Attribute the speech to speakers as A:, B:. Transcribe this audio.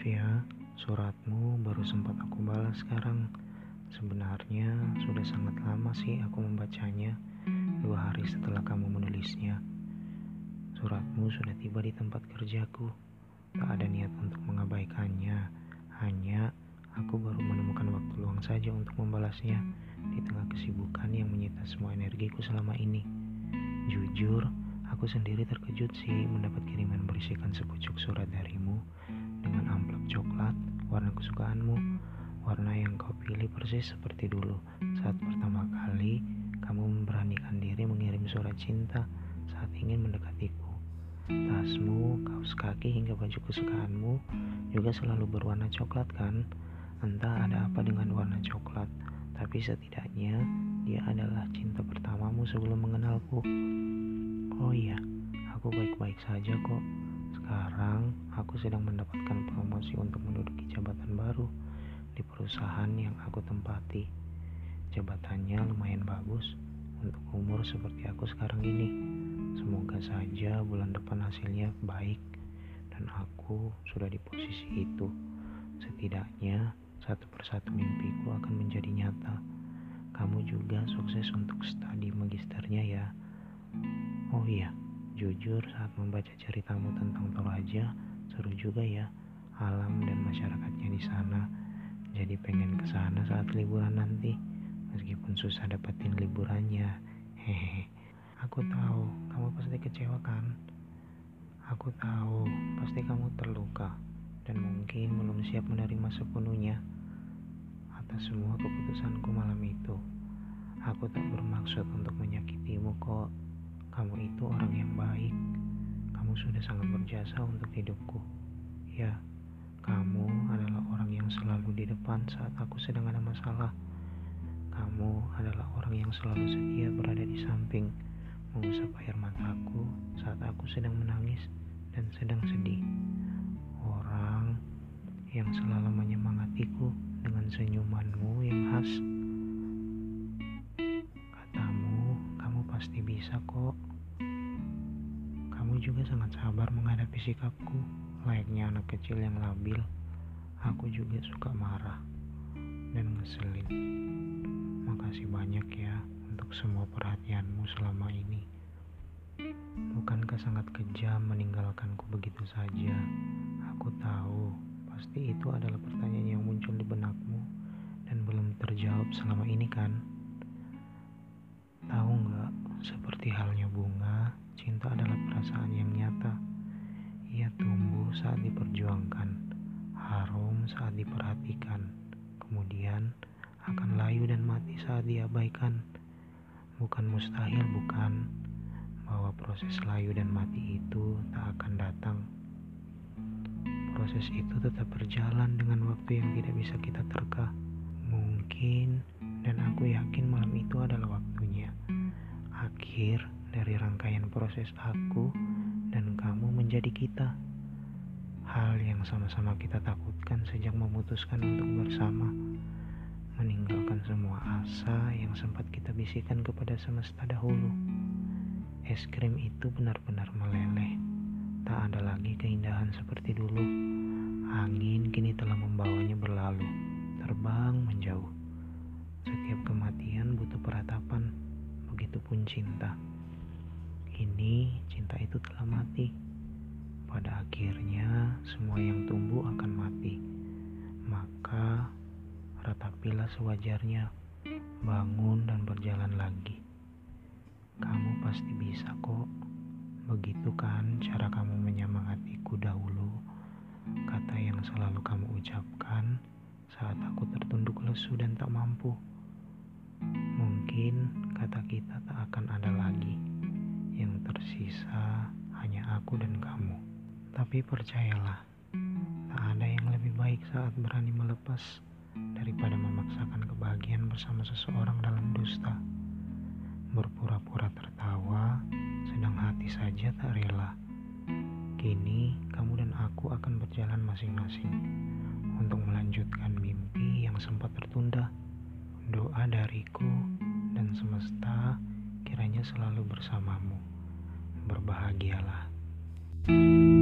A: Maaf ya, suratmu baru sempat aku balas sekarang. Sebenarnya sudah sangat lama sih aku membacanya, dua hari setelah kamu menulisnya. Suratmu sudah tiba di tempat kerjaku. Tak ada niat untuk mengabaikannya, hanya aku baru menemukan waktu luang saja untuk membalasnya di tengah kesibukan yang menyita semua energiku selama ini. Jujur, aku sendiri terkejut sih mendapat kiriman berisikan sepucuk surat darimu dengan amplop coklat warna kesukaanmu, warna yang kau pilih persis seperti dulu saat pertama kali kamu memberanikan diri mengirim surat cinta saat ingin mendekatiku. Tasmu, kaos kaki hingga baju kesukaanmu juga selalu berwarna coklat kan? Entah ada apa dengan warna coklat, tapi setidaknya dia adalah cinta pertamamu sebelum mengenalku. Oh iya, aku baik-baik saja kok. Sekarang aku sedang mendapatkan promosi untuk menduduki jabatan baru di perusahaan yang aku tempati. Jabatannya lumayan bagus untuk umur seperti aku sekarang ini. Semoga saja bulan depan hasilnya baik dan aku sudah di posisi itu. Setidaknya satu persatu mimpiku akan menjadi nyata. Kamu juga sukses untuk studi magisternya ya. Oh iya, Jujur saat membaca ceritamu tentang Toraja, seru juga ya alam dan masyarakatnya di sana. Jadi pengen ke sana saat liburan nanti, meskipun susah dapetin liburannya. Hehehe. Aku tahu kamu pasti kecewa kan? Aku tahu pasti kamu terluka dan mungkin belum siap menerima sepenuhnya atas semua keputusanku malam itu. Aku tak bermaksud untuk menyakitimu kok. Kamu itu orang yang baik. Kamu sudah sangat berjasa untuk hidupku. Ya, kamu adalah orang yang selalu di depan saat aku sedang ada masalah. Kamu adalah orang yang selalu setia berada di samping, mengusap air mataku saat aku sedang menangis dan sedang sedih. Orang yang selalu menyemangatiku dengan senyumanmu yang khas. Bisa kok. Kamu juga sangat sabar menghadapi sikapku, layaknya anak kecil yang labil. Aku juga suka marah dan ngeselin. Makasih banyak ya untuk semua perhatianmu selama ini. Bukankah sangat kejam meninggalkanku begitu saja? Aku tahu, pasti itu adalah pertanyaan yang muncul di benakmu dan belum terjawab selama ini kan? Tahu nggak, seperti halnya bunga, cinta adalah perasaan yang nyata. Ia tumbuh saat diperjuangkan, harum saat diperhatikan, kemudian akan layu dan mati saat diabaikan. Bukan mustahil, bukan, bahwa proses layu dan mati itu tak akan datang. Proses itu tetap berjalan dengan waktu yang tidak bisa kita terka. Mungkin, dan aku yakin malam itu adalah waktunya akhir dari rangkaian proses aku dan kamu menjadi kita. Hal yang sama-sama kita takutkan sejak memutuskan untuk bersama, meninggalkan semua asa yang sempat kita bisikan kepada semesta dahulu. Es krim itu benar-benar meleleh, tak ada lagi keindahan seperti dulu. Angin kini telah membawanya berlalu, terbang menjauh. Setiap kematian butuh peratapan begitupun cinta. Kini cinta itu telah mati. Pada akhirnya semua yang tumbuh akan mati. Maka ratapilah sewajarnya, bangun dan berjalan lagi. Kamu pasti bisa kok. Begitu kan cara kamu menyemangatiku dahulu. Kata yang selalu kamu ucapkan saat aku tertunduk lesu dan tak mampu. Mungkin kata kita tak akan ada lagi. Yang tersisa hanya aku dan kamu. Tapi percayalah, tak ada yang lebih baik saat berani melepas daripada memaksakan kebahagiaan bersama seseorang dalam dusta. Berpura-pura tertawa, sedang hati saja tak rela. Kini kamu dan aku akan berjalan masing-masing untuk melanjutkan mimpi yang sempat tertunda. Doa dariku semesta kiranya selalu bersamamu. Berbahagialah. thank you